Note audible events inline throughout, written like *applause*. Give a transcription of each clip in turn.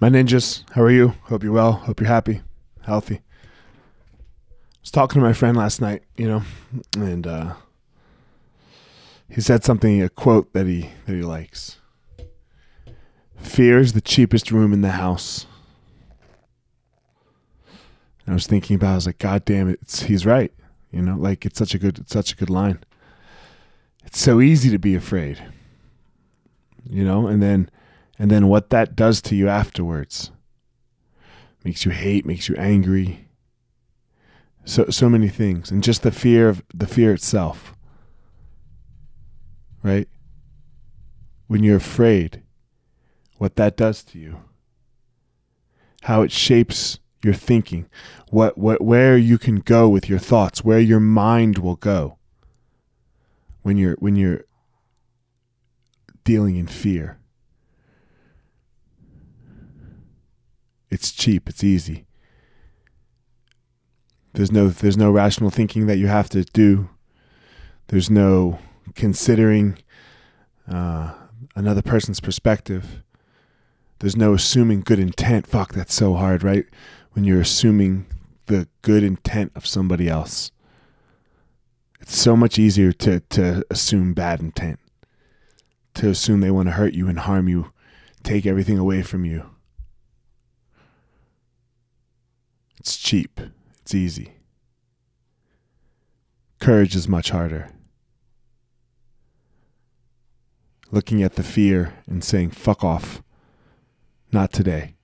My ninjas, how are you? Hope you're well. Hope you're happy, healthy. I was talking to my friend last night, you know, and uh, he said something, a quote that he that he likes. Fear is the cheapest room in the house. And I was thinking about, it, I was like, God damn it, he's right. You know, like it's such a good, it's such a good line. It's so easy to be afraid. You know, and then and then what that does to you afterwards. Makes you hate makes you angry. So so many things. And just the fear of the fear itself. Right? When you're afraid what that does to you. How it shapes your thinking. What what where you can go with your thoughts. Where your mind will go. When you're when you're dealing in fear It's cheap. It's easy. There's no there's no rational thinking that you have to do. There's no considering uh, another person's perspective. There's no assuming good intent. Fuck, that's so hard, right? When you're assuming the good intent of somebody else. It's so much easier to, to assume bad intent, to assume they want to hurt you and harm you, take everything away from you. It's cheap. It's easy. Courage is much harder. Looking at the fear and saying, fuck off. Not today.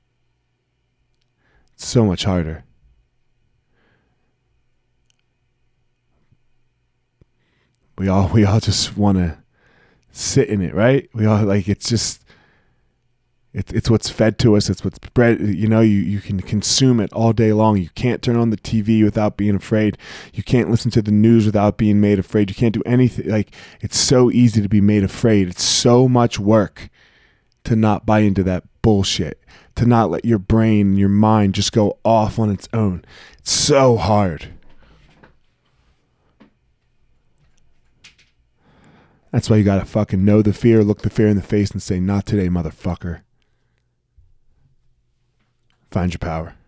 It's so much harder. We all *laughs* we all just want to sit in it, right? We all like it's just it's it's what's fed to us. It's what's bred. You know, you, you can consume it all day long. You can't turn on the TV without being afraid. You can't listen to the news without being made afraid. You can't do anything. Like, it's so easy to be made afraid. It's so much work to not buy into that bullshit, to not let your brain, your mind just go off on its own. It's so hard. That's why you gotta fucking know the fear, look the fear in the face, and say, Not today, motherfucker. Find your power.